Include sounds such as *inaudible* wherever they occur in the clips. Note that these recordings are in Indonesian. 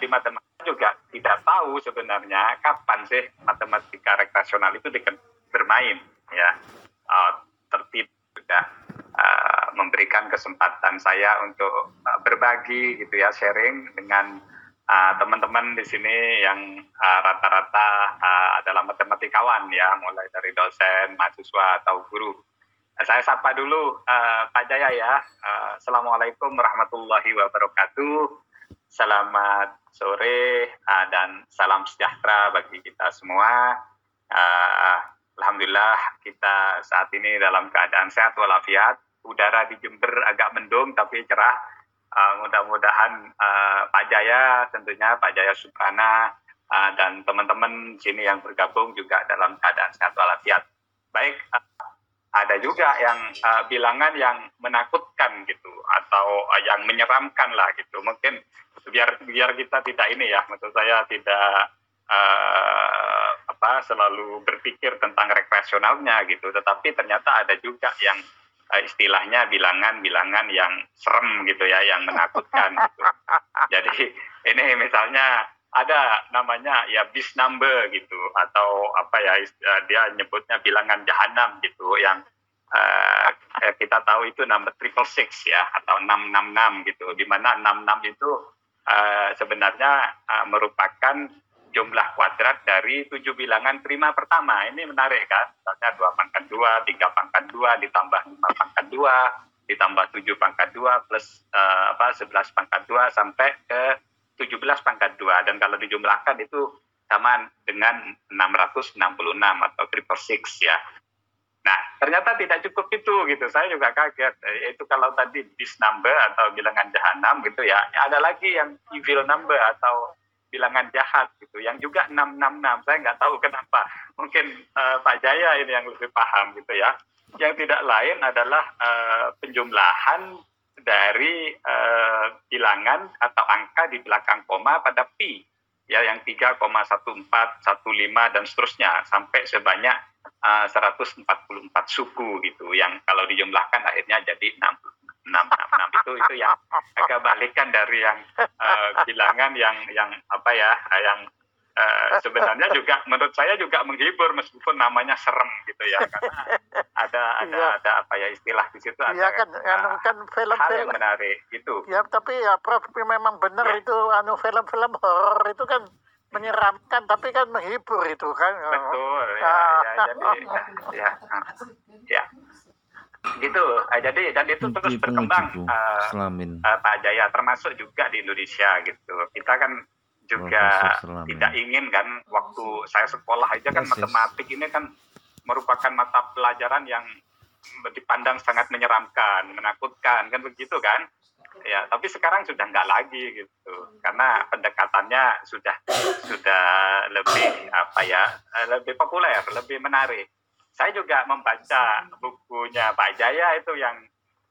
di matematika juga tidak tahu sebenarnya kapan sih matematika rekreasional itu bermain ya uh, tertib sudah uh, memberikan kesempatan saya untuk uh, berbagi gitu ya sharing dengan teman-teman uh, di sini yang rata-rata uh, uh, adalah matematikawan ya mulai dari dosen mahasiswa atau guru saya sapa dulu uh, Pak Jaya ya. Uh, Assalamualaikum warahmatullahi wabarakatuh. Selamat sore uh, dan salam sejahtera bagi kita semua. Uh, Alhamdulillah kita saat ini dalam keadaan sehat walafiat. Udara di Jember agak mendung tapi cerah. Uh, Mudah-mudahan uh, Pak Jaya tentunya Pak Jaya Suprana uh, dan teman-teman sini yang bergabung juga dalam keadaan sehat walafiat. Baik, uh, ada juga yang uh, bilangan yang menakutkan gitu atau uh, yang menyeramkan lah gitu mungkin biar biar kita tidak ini ya maksud saya tidak uh, apa selalu berpikir tentang rekreasionalnya gitu tetapi ternyata ada juga yang uh, istilahnya bilangan-bilangan yang serem gitu ya yang menakutkan gitu. *laughs* jadi ini misalnya ada namanya ya bis number gitu atau apa ya dia nyebutnya bilangan jahanam gitu yang uh, kita tahu itu number triple six ya atau 666 gitu di mana 66 itu uh, sebenarnya uh, merupakan jumlah kuadrat dari tujuh bilangan prima pertama. Ini menarik kan misalnya dua pangkat dua tiga pangkat dua ditambah lima pangkat dua ditambah tujuh pangkat dua plus uh, apa sebelas pangkat dua sampai ke 17 pangkat 2 dan kalau dijumlahkan itu sama dengan 666 atau triple six ya. Nah, ternyata tidak cukup itu gitu. Saya juga kaget. Itu kalau tadi bis number atau bilangan jahanam gitu ya, ada lagi yang evil number atau bilangan jahat gitu, yang juga 666. Saya nggak tahu kenapa. Mungkin uh, Pak Jaya ini yang lebih paham gitu ya. Yang tidak lain adalah uh, penjumlahan dari uh, bilangan atau angka di belakang koma pada pi ya yang 3,1415 dan seterusnya sampai sebanyak uh, 144 suku gitu yang kalau dijumlahkan akhirnya jadi 6 6, 6, 6 itu itu yang agak balikan dari yang uh, bilangan yang yang apa ya yang uh, *laughs* sebenarnya juga menurut saya juga menghibur meskipun namanya serem gitu ya karena ada *laughs* ada ya. ada apa ya istilah di situ ada ya kan uh, kan film-film menarik gitu ya tapi ya Prof memang benar ya. itu anu film-film horor itu kan menyeramkan tapi kan menghibur itu kan betul ya, ah. ya jadi ya ya gitu jadi dan itu terus berkembang uh, uh, Pak Jaya termasuk juga di Indonesia gitu kita kan juga tidak ingin kan waktu saya sekolah aja kan matematik ini kan merupakan mata pelajaran yang dipandang sangat menyeramkan, menakutkan kan begitu kan? Ya, tapi sekarang sudah nggak lagi gitu, karena pendekatannya sudah sudah lebih apa ya, lebih populer, lebih menarik. Saya juga membaca bukunya Pak Jaya itu yang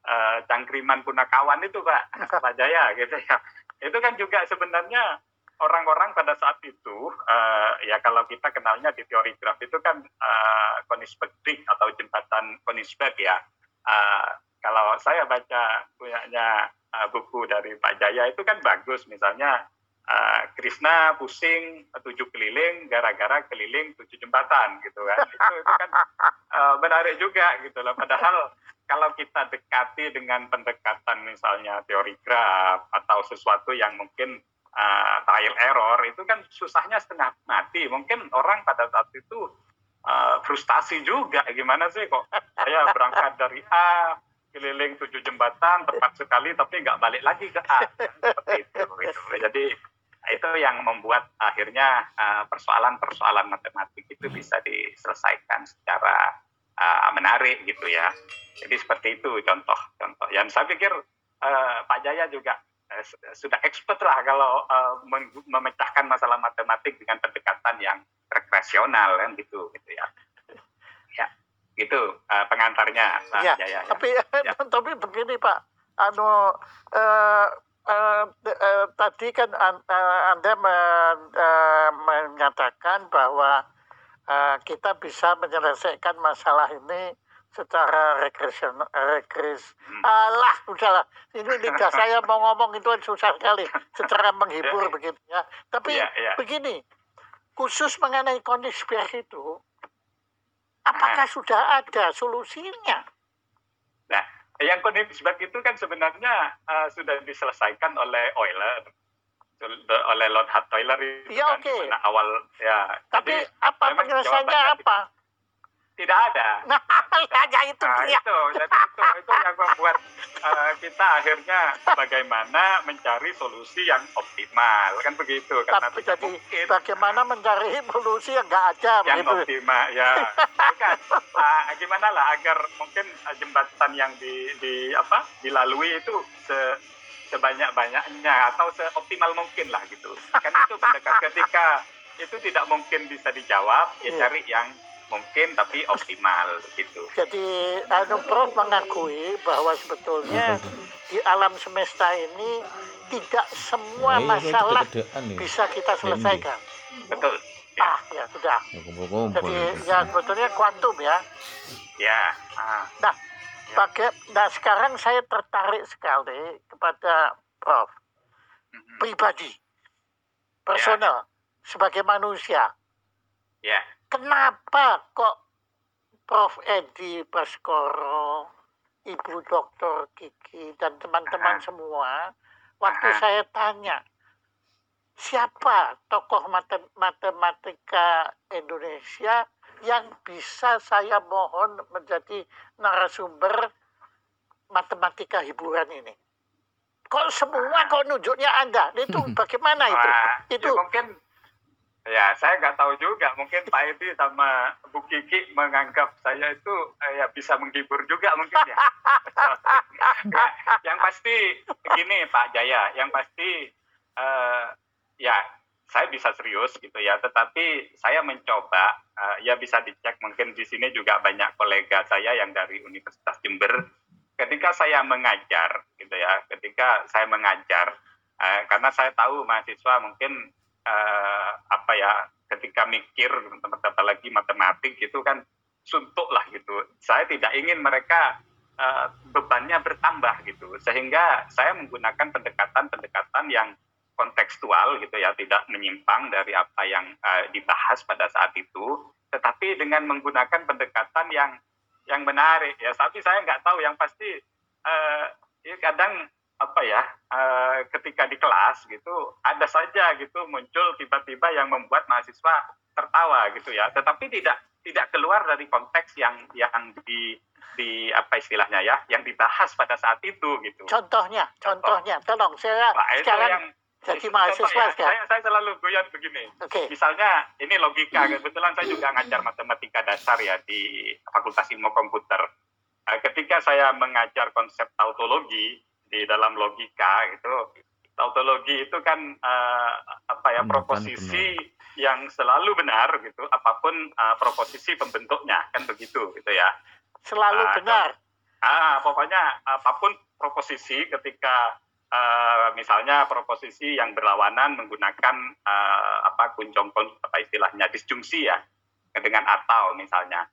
uh, Cangkriman Punakawan itu Pak, Pak Jaya gitu ya. Itu kan juga sebenarnya orang-orang pada saat itu uh, ya kalau kita kenalnya di teori graf itu kan uh, Konigsberg Bridge atau jembatan Konigsberg ya. Uh, kalau saya baca punyanya uh, buku dari Pak Jaya itu kan bagus misalnya uh, Krishna pusing tujuh keliling gara-gara keliling tujuh jembatan gitu kan. *laughs* Itu, itu kan uh, menarik juga gitu loh. Padahal kalau kita dekati dengan pendekatan misalnya teori graf atau sesuatu yang mungkin uh, trial error itu kan susahnya setengah mati. Mungkin orang pada saat itu uh, frustasi juga. Gimana sih kok saya berangkat dari A keliling tujuh jembatan tepat sekali tapi nggak balik lagi ke A seperti itu, gitu. Jadi itu yang membuat akhirnya persoalan-persoalan uh, matematik itu bisa diselesaikan secara uh, menarik gitu ya. Jadi seperti itu contoh-contoh. Yang saya pikir uh, Pak Jaya juga Eh, sudah expert lah kalau uh, memecahkan masalah matematik dengan pendekatan yang rekreasional kan gitu gitu ya ya itu uh, pengantarnya Pak ya, Jaya ya. tapi ya. *laughs* tapi begini Pak anu uh, uh, uh, tadi kan uh, anda men, uh, menyatakan bahwa uh, kita bisa menyelesaikan masalah ini secara regresion regres Hmm. alah udahlah ini lidah saya mau ngomong itu kan susah sekali secara menghibur Ya. begitu ya tapi Iya, iya. begini khusus mengenai konspirasi itu apakah sudah ada solusinya Nah, yang Königsberg itu kan sebenarnya uh, sudah diselesaikan oleh Euler, oleh Leonhard Euler itu Iya, kan mana awal ya. tapi Jadi, apa penyelesaiannya apa Tidak ada. nah *laughs* ya itu Nah, dia. itu, jadi itu, itu yang membuat uh, kita akhirnya bagaimana mencari solusi yang optimal, kan begitu? Karena tapi jadi mungkin. bagaimana mencari solusi yang nggak ada yang begitu. optimal ya. Bukan. Ah, gimana lah agar mungkin jembatan yang di, di apa dilalui itu se sebanyak banyaknya atau seoptimal mungkin lah gitu. Kan itu ketika itu tidak mungkin bisa dijawab ya Iya. cari yang mungkin tapi optimal gitu. Jadi anu Prof mengakui bahwa sebetulnya *laughs* di alam semesta ini tidak semua Nah, iya, itu masalah bisa kita selesaikan. betul. Ya Ah ya sudah. Ya, Jadi ya sebetulnya kuantum ya. ya ah, Nah, pakai nah sekarang saya tertarik sekali kepada Prof. Mhm. pribadi, personal. Sebagai manusia. ya Kenapa kok Prof Edi Baskoro, Ibu Dokter Kiki dan teman-teman semua, waktu saya tanya siapa tokoh mate- matematika Indonesia yang bisa saya mohon menjadi narasumber matematika hiburan ini. Kok semua kok nunjuknya Anda? Itu *laughs* bagaimana itu? Wah, Itu ya mungkin ya saya nggak tahu juga mungkin Pak Edi sama Bu Kiki menganggap saya itu eh, ya bisa menghibur juga mungkin ya. Ya, yang pasti begini Pak Jaya, yang pasti eh, ya saya bisa serius gitu ya, tetapi saya mencoba eh, ya bisa dicek mungkin di sini juga banyak kolega saya yang dari Universitas Jember. Ketika saya mengajar gitu ya, ketika saya mengajar eh, karena saya tahu mahasiswa mungkin eh, apa ya ketika mikir apalagi matematik itu kan suntuk lah gitu. Saya tidak ingin mereka eh, bebannya bertambah gitu, sehingga saya menggunakan pendekatan-pendekatan yang kontekstual gitu ya, tidak menyimpang dari apa yang eh, dibahas pada saat itu, tetapi dengan menggunakan pendekatan yang yang menarik ya. Tapi saya nggak tahu yang pasti eh, ya kadang apa ya eh, ketika di kelas gitu ada saja gitu muncul tiba-tiba yang membuat mahasiswa tertawa gitu ya tetapi tidak tidak keluar dari konteks yang yang di di apa istilahnya ya yang dibahas pada saat itu gitu contohnya, contohnya. Tolong saya Nah, itu sekarang yang jadi mahasiswa ya. saya, saya selalu guyon begini Oke. misalnya ini logika kebetulan saya juga ngajar matematika dasar ya di Fakultas Ilmu Komputer Eh, ketika saya mengajar konsep tautologi di dalam logika itu tautologi itu kan eh, apa ya Hmm, proposisi yang selalu benar gitu apa pun eh, proposisi pembentuknya kan begitu gitu ya Selalu Ah, benar. Ah, pokoknya apa pun proposisi ketika eh, misalnya proposisi yang berlawanan menggunakan eh, apa kunjung kun- apa istilahnya disjungsi ya dengan atau misalnya.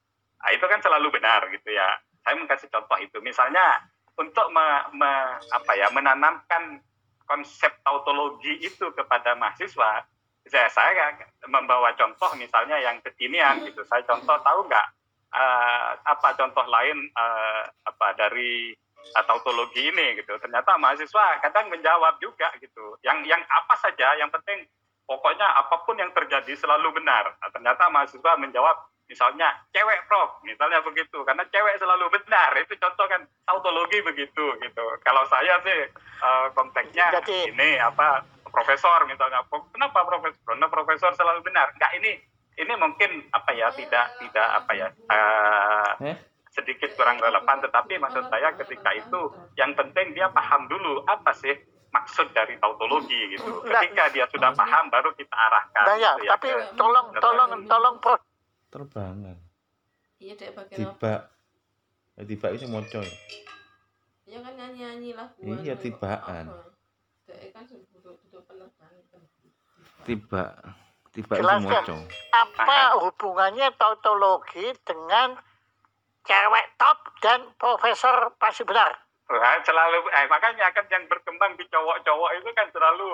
Nah, itu kan selalu benar gitu ya. Saya mau kasih contoh itu. Misalnya untuk me- me- apa ya menanamkan konsep tautologi itu kepada mahasiswa, saya, saya membawa contoh misalnya yang kekinian gitu. Saya contoh tahu nggak eh, apa contoh lain eh, apa dari eh, tautologi ini gitu. Ternyata mahasiswa kadang menjawab juga gitu. Yang yang apa saja yang penting pokoknya apa pun yang terjadi selalu benar. Nah, ternyata mahasiswa menjawab misalnya cewek prof. Misalnya begitu karena cewek selalu benar. Itu contoh kan tautologi begitu gitu. Kalau saya sih eh, konteksnya Jadi- ini apa profesor misalnya. Kenapa profesor karena profesor selalu benar? Enggak ini ini mungkin apa ya tidak tidak apa ya eh, Eh? sedikit kurang relevan. Tetapi maksud saya ketika itu yang penting dia paham dulu apa sih maksud dari tautologi gitu. Ketika dia sudah paham baru kita arahkan Nah ya, gitu ya, tapi ke- tolong, tolong, tolong, Prof. terbangan Iya dek apa? tiba eh, tiba itu moco ya Iya kan nyanyi-nyanyi lagu. Iya, anu, tibaan. apa. Dek kan duduk duduk penerbangan. tiba tiba itu moco Apa hubungannya tautologi dengan cewek top dan profesor pasti benar. Nah, selalu eh makanya kan yang berkembang di cowok-cowok itu kan selalu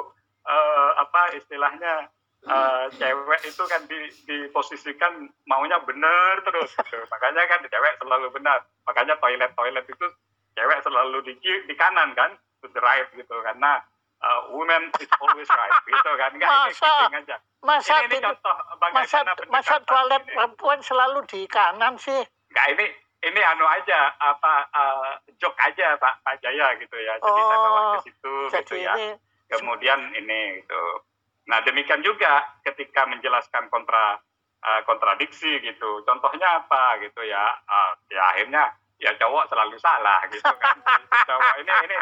eh, apa istilahnya eh, cewek itu kan di, diposisikan maunya benar terus gitu. *laughs* makanya kan cewek selalu benar makanya toilet toilet itu cewek selalu di di kanan kan to the right gitu karena eh, women is always right gitu kan enggak ini Masa? kidding aja Masa ini, ini contoh masa bagaimana masa toilet ini. perempuan selalu di kanan sih? Enggak ini ini anu aja apa eh, joke aja Pak Pak Jaya gitu ya. Jadi saya bawa Oh, ke situ Jadi gitu ya. ini Kemudian ini gitu. Nah, demikian juga ketika menjelaskan kontra eh, kontradiksi gitu. Contohnya apa gitu ya? Eh, ya akhirnya ya cowok selalu salah gitu kan. *laughs* cowok ini ini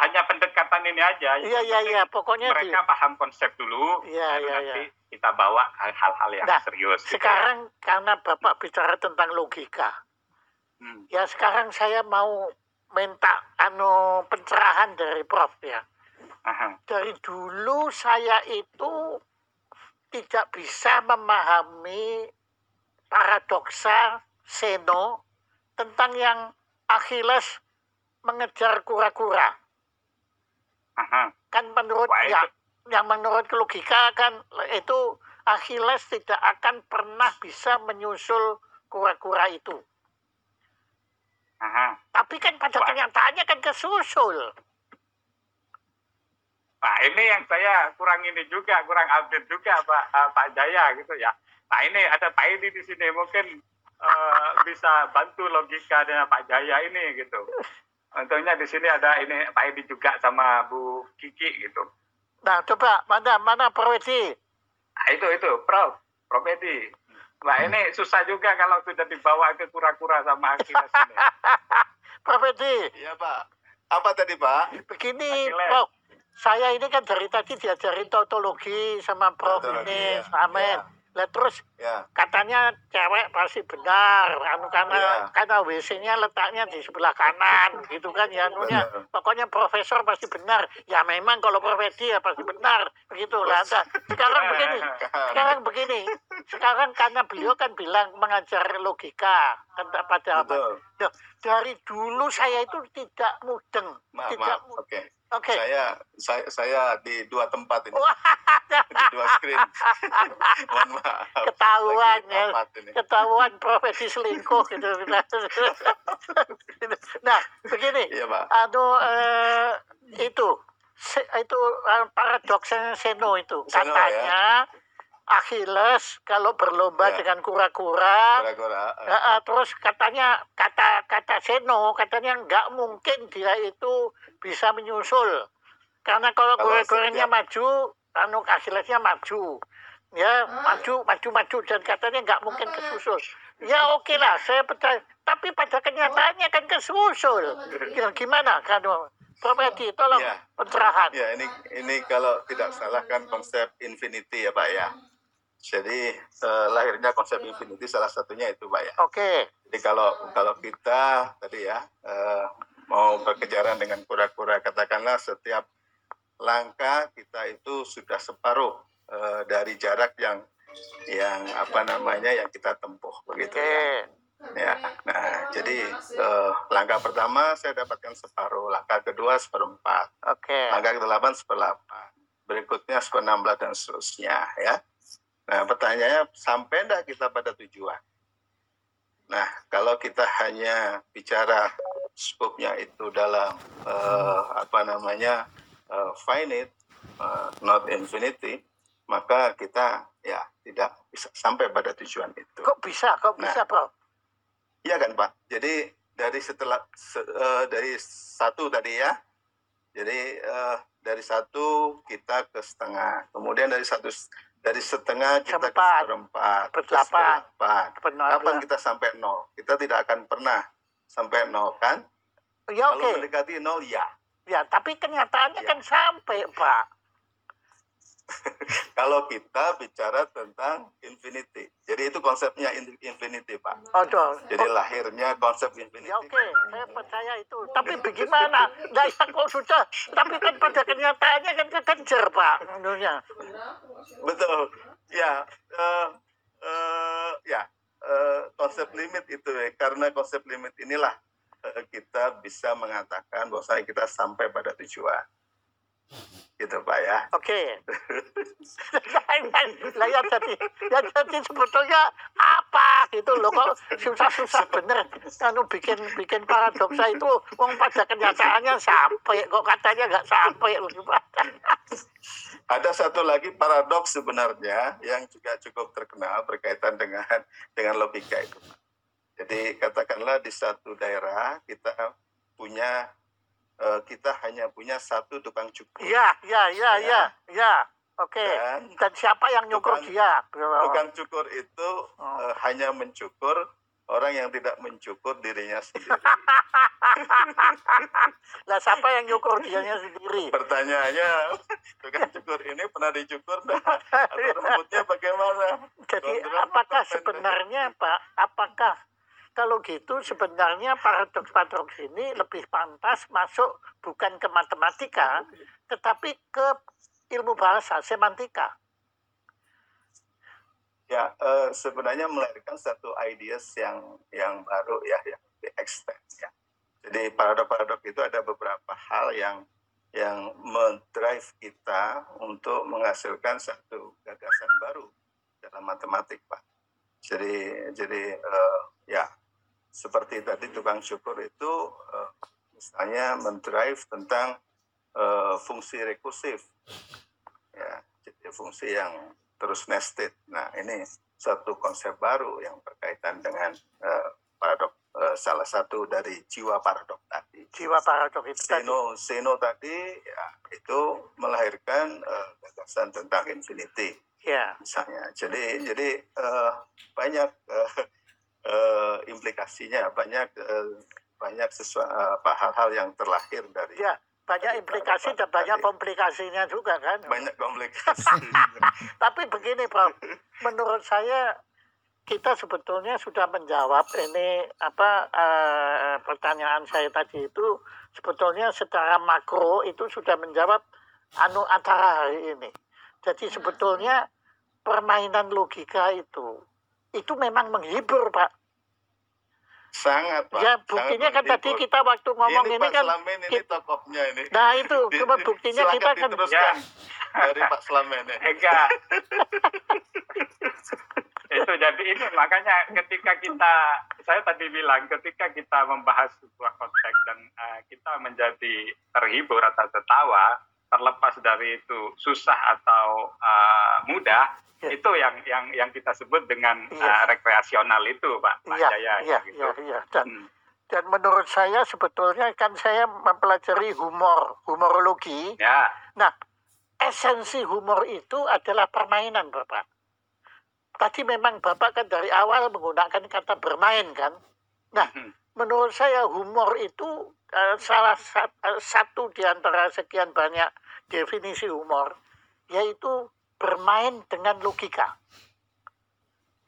hanya pendekatan ini aja. iya iya iya pokoknya di, Mereka paham konsep dulu, Iya, iya, nanti kita bawa hal-hal yang Nah, serius. gitu ya. sekarang karena Bapak bicara tentang logika. Hmm. Ya sekarang saya mau minta anu pencerahan dari Prof ya. Aha. Dari dulu saya itu tidak bisa memahami paradoksa Seno tentang yang Achilles mengejar kura-kura. Aha. Kan menurut Wah, ya, yang menurut logika kan itu Achilles tidak akan pernah bisa menyusul kura-kura itu. Aha. Tapi kan pada Wah. kenyataannya kan kesusul. Nah ini yang saya kurang ini juga, kurang update juga Pak eh, Pak Jaya gitu ya. Nah ini ada Pak Edi di sini mungkin eh, bisa bantu logika dengan Pak Jaya ini gitu. Untungnya di sini ada ini Pak Edi juga sama Bu Kiki gitu. Nah, coba mana mana Perwedi? Nah itu itu Prof, Prof Edi. Nah ini susah juga kalau sudah dibawa ke kura-kura sama Achilles ini. *laughs* Perwedi, Iya Pak. Apa tadi Pak? begini. Prof. Saya ini kan dari tadi diajarin tautologi sama Prof Tautologi, ini, ya. amin. Ya. Lah terus Ya. katanya cewek pasti benar, anu karena Ya. karena WC-nya letaknya di sebelah kanan, *laughs* gitu kan ya anunya. Benar. Pokoknya profesor pasti benar. Ya memang kalau profesi ya pasti benar, begitu lah. Sekarang begini, *laughs* sekarang begini. Sekarang karena beliau kan bilang mengajar logika tentang pada apa. Nah, dari dulu saya itu tidak mudeng, Maaf, tidak maaf. mu- Oke. Oke. Saya, saya saya di dua tempat ini. *laughs* Di dua screen. *laughs* Mohon maaf. Ketahuan, ya. ketahuan profesi selingkuh gitu. *laughs* nah, begini. Iya Pak. Anu eh, itu se- itu eh, paradoksnya Seno itu Seno, katanya Achilles kalau berlomba Ya. dengan kura-kura Kura-kura. eh, terus katanya kata kata Seno katanya nggak mungkin dia itu bisa menyusul karena kalau Kalau kura-kuranya setiap- maju anu Achillesnya maju ya Ah. maju maju maju dan katanya nggak mungkin kesusul ya oke lah saya percaya tapi pada kenyataannya kan kesusul Ya, gimana kan Prof Edi tolong Iya. pencerahan Ya ini ini kalau tidak salah kan konsep infinity ya Pak ya. Jadi eh, lahirnya konsep infinity salah satunya itu Pak ya. oke Jadi kalau kalau kita tadi ya eh, mau berkejaran dengan kura-kura katakanlah setiap langkah kita itu sudah separuh eh, dari jarak yang yang apa namanya yang kita tempuh begitu oke ya. Ya, nah jadi eh, langkah pertama saya dapatkan separuh, langkah kedua seperempat, oke langkah ke-8 seperdelapan, berikutnya seperenam belas dan seterusnya ya. Nah pertanyaannya sampai enggak kita pada tujuan? Nah kalau kita hanya bicara skopnya itu dalam eh, apa namanya eh, finite, eh, not infinity, maka kita ya tidak bisa sampai pada tujuan itu. kok bisa kok bisa Prof Iya kan Pak. Jadi dari setelah se- eh, dari satu tadi ya. Jadi eh, dari satu kita ke setengah. Kemudian dari satu dari setengah kita seperempat. ke seperempat. benar Kapan kita sampai nol? Kita tidak akan pernah sampai nol kan? ya Kalau oke mendekati nol ya. ya tapi kenyataannya Ya. kan sampai Pak *laughs* Kalau kita bicara tentang infinity. Jadi itu konsepnya in- infinity Pak. Aduh. Jadi lahirnya konsep infinity. Ya oke, saya percaya itu. Tapi bagaimana? Nah, ya kok sudah. Tapi kan pada kenyataannya kan kekejar, Pak. Menurutnya. Betul. Ya, eh, eh, ya. eh, konsep limit itu ya. Karena konsep limit inilah kita bisa mengatakan bahwa kita sampai pada tujuan. Gitu Pak ya. Oke. lah ya jadi, ya jadi sebetulnya apa gitu loh kok susah-susah bener anu bikin bikin paradoksa itu wong pada kenyataannya sampai kok katanya nggak sampai loh Ada satu lagi paradoks sebenarnya yang juga cukup terkenal berkaitan dengan dengan logika itu. Jadi katakanlah di satu daerah kita punya eh, kita hanya punya satu tukang cukur. Iya, iya, iya, iya, iya. Oke. Dan Dan siapa yang nyukur Tukang- dia? tukang cukur itu Oh. eh, hanya mencukur orang yang tidak mencukur dirinya sendiri. *laughs* Lah siapa yang nyukur dianya sendiri? Pertanyaannya, *laughs* tukang cukur ini pernah dicukur dah? Atau rambutnya bagaimana? Jadi apakah apa, sebenarnya Pak, apakah kalau gitu sebenarnya paradoks-paradoks ini lebih pantas masuk bukan ke matematika, tetapi ke ilmu bahasa, semantika. Ya, eh, sebenarnya melahirkan satu ideas yang yang baru ya, yang lebih extend ya. Jadi paradok-paradok itu ada beberapa hal yang yang mendrive kita untuk menghasilkan satu gagasan baru dalam matematik, Pak. Jadi jadi eh, ya seperti tadi tukang syukur itu eh, misalnya mendrive tentang eh, fungsi rekursif, ya, jadi fungsi yang terus nested. Nah, ini satu konsep baru yang berkaitan dengan eh, paradok eh, salah satu dari jiwa paradok tadi. Jiwa paradoks itu tadi. Seno, Seno tadi ya, itu melahirkan eh, gagasan tentang infinity Ya, misalnya. Jadi jadi eh, banyak eh, implikasinya, banyak eh, banyak sesuatu apa hal-hal yang terlahir dari ya. Banyak implikasi dan banyak komplikasinya juga kan. banyak komplikasi. *laughs* Tapi begini Prof, menurut saya kita sebetulnya sudah menjawab ini apa eh, pertanyaan saya tadi itu sebetulnya secara makro itu sudah menjawab anu acara hari ini. Jadi sebetulnya permainan logika itu itu memang menghibur Pak. Sangat Pak. Ya sangat buktinya kan tadi kita waktu ngomong ini, ini, Pak kan Slamen ini kita- tokohnya ini. nah itu *laughs* di- buktinya kita kan diteruskan dari Pak Slamen ini. Enggak. *laughs* itu jadi ini makanya ketika kita saya tadi bilang ketika kita membahas sebuah konteks dan eh, kita menjadi terhibur atau tertawa terlepas dari itu susah atau eh, mudah Ya. itu yang yang yang kita sebut dengan Iya. eh, rekreasional itu Pak Pak iya Jaya iya gitu. iya iya dan Hmm. dan menurut saya sebetulnya kan saya mempelajari humor humorologi Ya, Nah, esensi humor itu adalah permainan, Bapak. Tadi memang Bapak kan dari awal menggunakan kata bermain, kan? Nah, Hmm. menurut saya humor itu eh, salah sat- eh, satu di antara sekian banyak definisi humor, yaitu bermain dengan logika.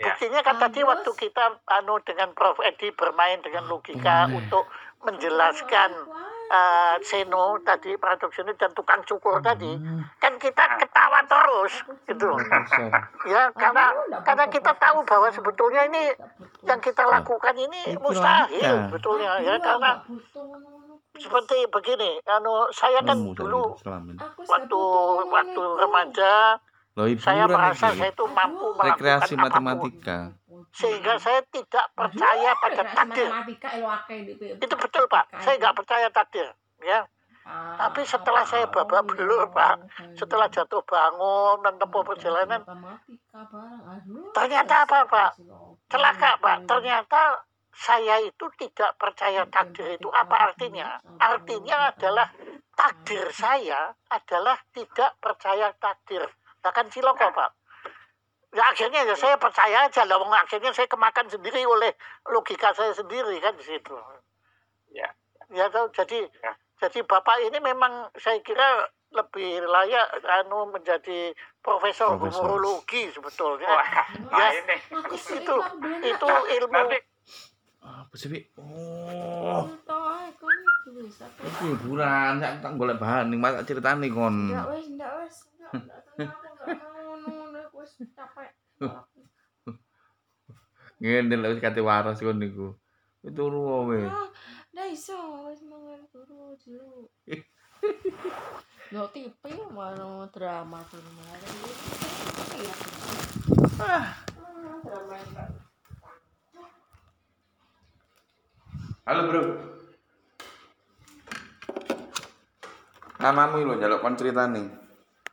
Ya. Buktinya kan tadi Bagus. waktu kita anu dengan Prof Edi bermain dengan logika untuk menjelaskan eh, Seno tadi paradoks ini dan tukang cukur tadi kan kita ketawa terus gitu loh. ya karena karena kita tahu bahwa sebetulnya ini yang kita lakukan ini mustahil logika. sebetulnya ya karena seperti begini anu saya kan Nemu dulu waktu waktu remaja Loh, saya merasa saya itu mampu melakukan rekreasi apa pun. matematika. sehingga saya tidak percaya pada takdir. gitu itu betul pak. Saya nggak percaya takdir ya. Tapi setelah saya babak belur, Pak, setelah jatuh bangun menempuh perjalanan ternyata apa pak? celaka pak. Ternyata saya itu tidak percaya takdir itu apa artinya? Artinya adalah takdir saya adalah tidak percaya takdir. Bahkan ciloko pak. Ya akhirnya ya saya percaya aja lah. Akhirnya saya kemakan sendiri oleh logika saya sendiri kan di situ. Ya. ya tahu jadi Ya. jadi bapak ini memang saya kira lebih layak anu menjadi profesor, Profesor. humorologi sebetulnya. Wah, Ya. nah ini. itu itu ilmu nanti Apa sih, Wi? Oh, gitu itu hiburan. Sak tak golek bahan ning masak ceritane kon. Ndak wes, ndak wes. Ndak, ndak, aku nggak mau, ndak, ndak, wes capek. Ngene lho wis kate waras kon niku. Wis turu wae. Ah, ndak iso wis mangan turu dulu. Lo TV mana drama tuh. Iya. Ah, drama Halo, Bro. Namamu lho njaluk kon critane.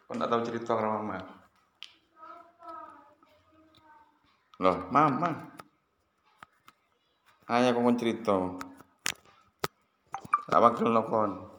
Kon tak tau cerita karo mama. Loh, mama. Ayo kon cerita. Tak wakil kon.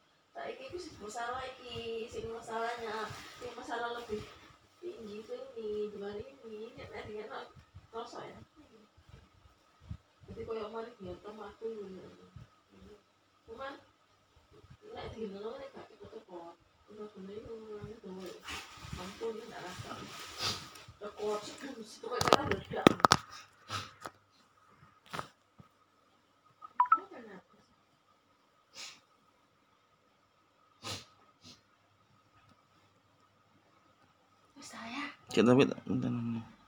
tak iki masalah iki sing masalahnya yang masalah lebih tinggi itu ini dengan ini nek dengan rasa ya? Jadi koyo mari dia aku cuman nek dino nek gak cepet-cepet udah bener itu ngurangin tuh ampun ya gak rasa. Kan itu kayak kita beda Oh, kenapa? Wis, saya Kita tapi bentar.